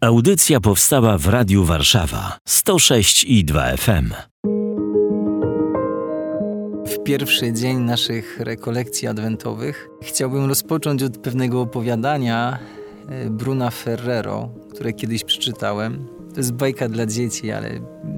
Audycja powstała w Radiu Warszawa 106 i 2 FM. W pierwszy dzień naszych rekolekcji adwentowych chciałbym rozpocząć od pewnego opowiadania e, Bruna Ferrero, które kiedyś przeczytałem. To jest bajka dla dzieci, ale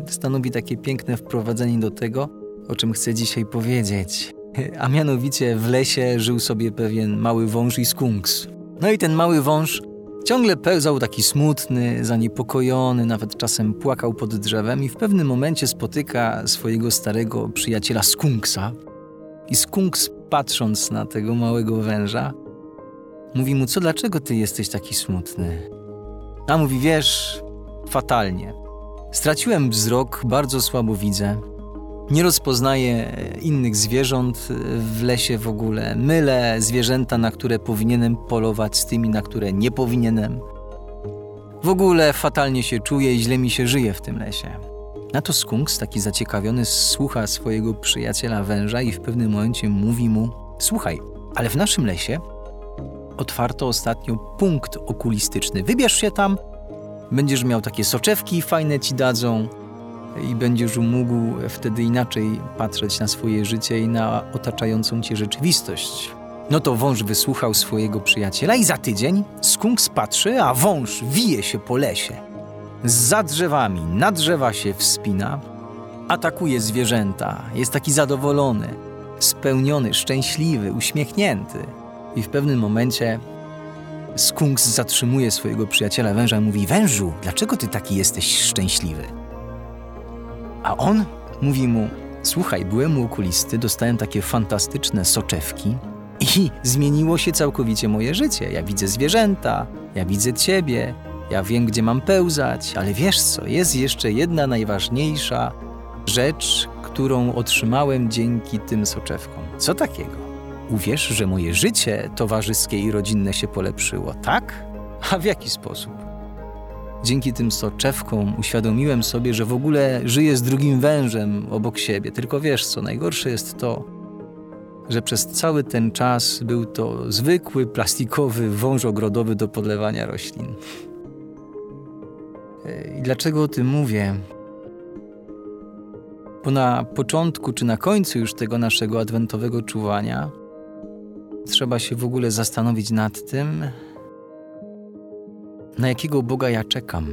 stanowi takie piękne wprowadzenie do tego, o czym chcę dzisiaj powiedzieć. A mianowicie w lesie żył sobie pewien mały wąż i skunks. No i ten mały wąż ciągle pełzał taki smutny, zaniepokojony, nawet czasem płakał pod drzewem i w pewnym momencie spotyka swojego starego przyjaciela skunksa. I skunks patrząc na tego małego węża, mówi mu, co dlaczego ty jesteś taki smutny? A mówi, wiesz, fatalnie. Straciłem wzrok, bardzo słabo widzę. Nie rozpoznaję innych zwierząt w lesie w ogóle. Mylę zwierzęta, na które powinienem polować, z tymi, na które nie powinienem. W ogóle fatalnie się czuję i źle mi się żyje w tym lesie. Na to skunks, taki zaciekawiony, słucha swojego przyjaciela węża i w pewnym momencie mówi mu: Słuchaj, ale w naszym lesie otwarto ostatnio punkt okulistyczny. Wybierz się tam, będziesz miał takie soczewki, fajne ci dadzą i będziesz mógł wtedy inaczej patrzeć na swoje życie i na otaczającą cię rzeczywistość. No to wąż wysłuchał swojego przyjaciela i za tydzień skunks patrzy, a wąż wije się po lesie. Za drzewami, na drzewa się wspina, atakuje zwierzęta, jest taki zadowolony, spełniony, szczęśliwy, uśmiechnięty. I w pewnym momencie skunks zatrzymuje swojego przyjaciela węża i mówi: Wężu, dlaczego ty taki jesteś szczęśliwy? A on mówi mu: Słuchaj, byłem u okulisty, dostałem takie fantastyczne soczewki i zmieniło się całkowicie moje życie. Ja widzę zwierzęta, ja widzę ciebie, ja wiem, gdzie mam pełzać, ale wiesz co, jest jeszcze jedna najważniejsza rzecz, którą otrzymałem dzięki tym soczewkom. Co takiego? Uwierz, że moje życie towarzyskie i rodzinne się polepszyło, tak? A w jaki sposób? Dzięki tym soczewkom uświadomiłem sobie, że w ogóle żyję z drugim wężem obok siebie. Tylko wiesz co, najgorsze jest to, że przez cały ten czas był to zwykły, plastikowy wąż ogrodowy do podlewania roślin. I dlaczego o tym mówię? Bo na początku czy na końcu już tego naszego adwentowego czuwania trzeba się w ogóle zastanowić nad tym, na jakiego Boga ja czekam.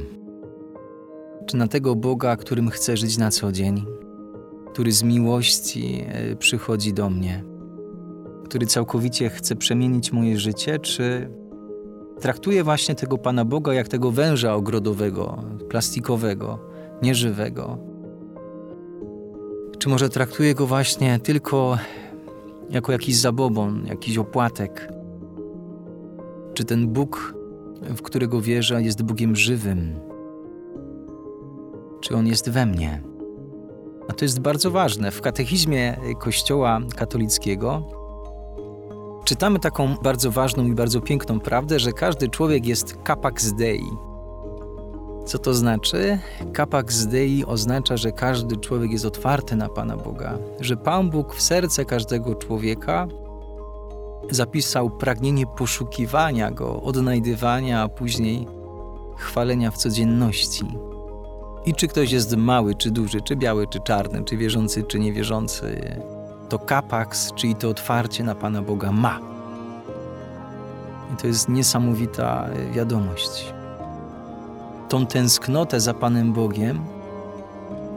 Czy na tego Boga, którym chcę żyć na co dzień, który z miłości e, przychodzi do mnie, który całkowicie chce przemienić moje życie, czy traktuję właśnie tego Pana Boga jak tego węża ogrodowego, plastikowego, nieżywego? Czy może traktuję go właśnie tylko jako jakiś zabobon, jakiś opłatek? Czy ten Bóg w którego wierzę, jest Bogiem żywym? Czy On jest we mnie? A to jest bardzo ważne. W katechizmie Kościoła katolickiego czytamy taką bardzo ważną i bardzo piękną prawdę, że każdy człowiek jest capax dei. Co to znaczy? Capax dei oznacza, że każdy człowiek jest otwarty na Pana Boga, że Pan Bóg w serce każdego człowieka zapisał pragnienie poszukiwania Go, odnajdywania, a później chwalenia w codzienności. I czy ktoś jest mały, czy duży, czy biały, czy czarny, czy wierzący, czy niewierzący, to kapaks, czyli to otwarcie na Pana Boga ma. I to jest niesamowita wiadomość. Tą tęsknotę za Panem Bogiem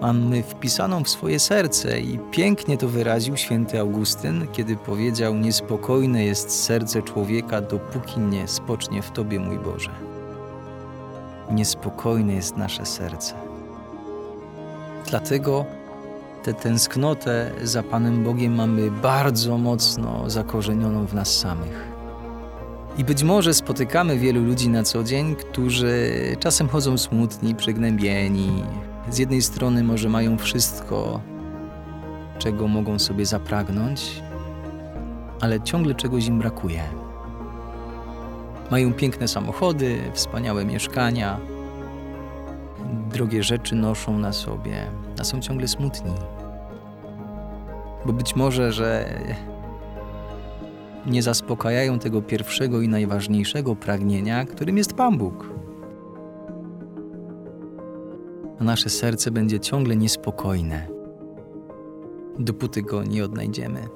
mamy wpisaną w swoje serce i pięknie to wyraził święty Augustyn, kiedy powiedział: Niespokojne jest serce człowieka, dopóki nie spocznie w Tobie, mój Boże. Niespokojne jest nasze serce. Dlatego tę tęsknotę za Panem Bogiem mamy bardzo mocno zakorzenioną w nas samych. I być może spotykamy wielu ludzi na co dzień, którzy czasem chodzą smutni, przygnębieni, z jednej strony może mają wszystko, czego mogą sobie zapragnąć, ale ciągle czegoś im brakuje. Mają piękne samochody, wspaniałe mieszkania, drogie rzeczy noszą na sobie, a są ciągle smutni. Bo być może, że nie zaspokajają tego pierwszego i najważniejszego pragnienia, którym jest Pan Bóg. A nasze serce będzie ciągle niespokojne, dopóty go nie odnajdziemy.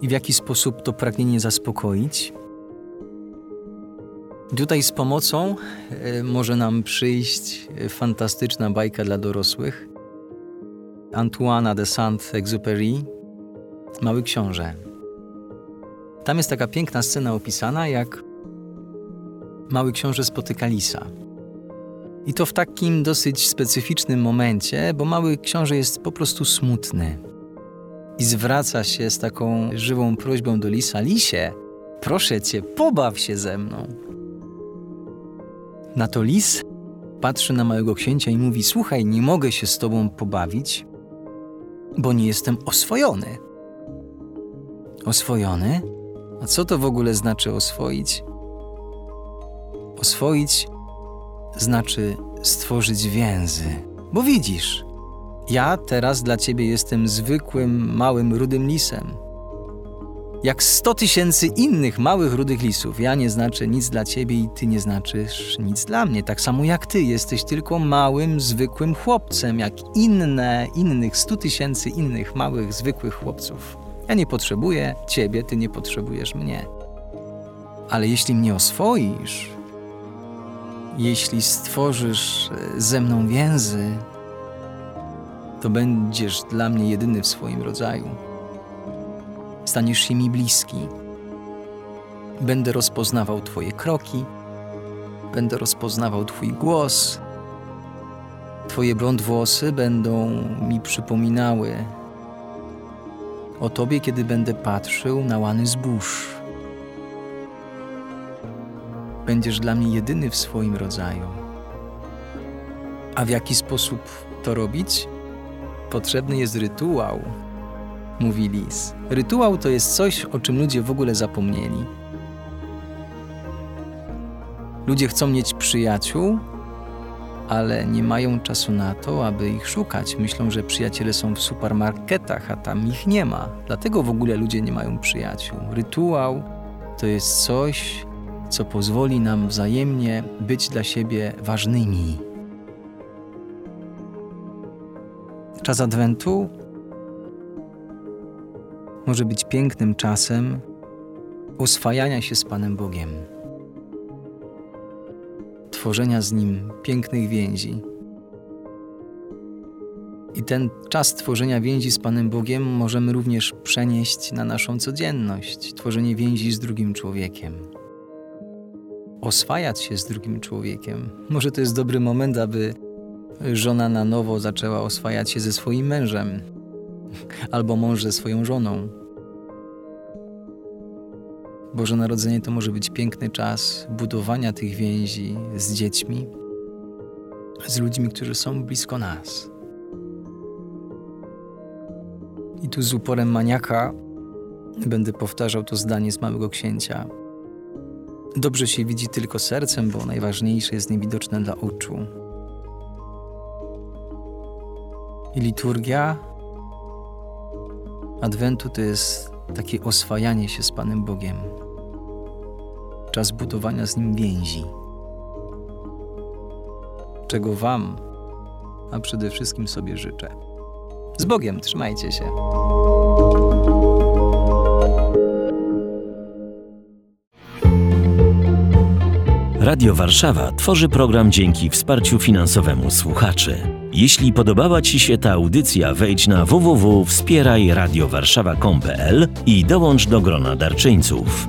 I w jaki sposób to pragnienie zaspokoić? Tutaj z pomocą y, może nam przyjść fantastyczna bajka dla dorosłych Antoine de Saint-Exupéry Mały Książę. Tam jest taka piękna scena opisana, jak Mały Książę spotyka lisa. I to w takim dosyć specyficznym momencie, bo Mały Książę jest po prostu smutny. I zwraca się z taką żywą prośbą do lisa: Lisie, proszę cię, pobaw się ze mną. Na to lis patrzy na małego księcia i mówi: Słuchaj, nie mogę się z tobą pobawić, bo nie jestem oswojony. Oswojony? A co to w ogóle znaczy oswoić? Oswoić znaczy stworzyć więzy. Bo widzisz, ja teraz dla ciebie jestem zwykłym, małym, rudym lisem. Jak sto tysięcy innych małych, rudych lisów. Ja nie znaczę nic dla ciebie i ty nie znaczysz nic dla mnie. Tak samo jak ty jesteś tylko małym, zwykłym chłopcem, jak inne, innych stu tysięcy innych małych, zwykłych chłopców. Ja nie potrzebuję ciebie, ty nie potrzebujesz mnie. Ale jeśli mnie oswoisz, jeśli stworzysz e, ze mną więzy, to będziesz dla mnie jedyny w swoim rodzaju. Staniesz się mi bliski. Będę rozpoznawał Twoje kroki, będę rozpoznawał Twój głos. Twoje blond włosy będą mi przypominały o Tobie, kiedy będę patrzył na łany zbóż. Będziesz dla mnie jedyny w swoim rodzaju. A w jaki sposób to robić? Potrzebny jest rytuał, mówi lis. Rytuał to jest coś, o czym ludzie w ogóle zapomnieli. Ludzie chcą mieć przyjaciół, ale nie mają czasu na to, aby ich szukać. Myślą, że przyjaciele są w supermarketach, a tam ich nie ma. Dlatego w ogóle ludzie nie mają przyjaciół. Rytuał to jest coś, co pozwoli nam wzajemnie być dla siebie ważnymi. Czas Adwentu może być pięknym czasem oswajania się z Panem Bogiem tworzenia z Nim pięknych więzi. I ten czas tworzenia więzi z Panem Bogiem możemy również przenieść na naszą codzienność tworzenie więzi z drugim człowiekiem. Oswajać się z drugim człowiekiem. Może to jest dobry moment, aby żona na nowo zaczęła oswajać się ze swoim mężem, albo mąż ze swoją żoną Boże Narodzenie to może być piękny czas budowania tych więzi z dziećmi, z ludźmi, którzy są blisko nas. I tu z uporem maniaka będę powtarzał to zdanie z Małego Księcia. Dobrze się widzi tylko sercem, bo najważniejsze jest niewidoczne dla oczu. I liturgia Adwentu to jest takie oswajanie się z Panem Bogiem czas budowania z Nim więzi. Czego Wam, a przede wszystkim sobie życzę. Z Bogiem, trzymajcie się. Radio Warszawa tworzy program dzięki wsparciu finansowemu słuchaczy. Jeśli podobała Ci się ta audycja, wejdź na www.wspierajradiowarszawa.com.pl i dołącz do grona darczyńców.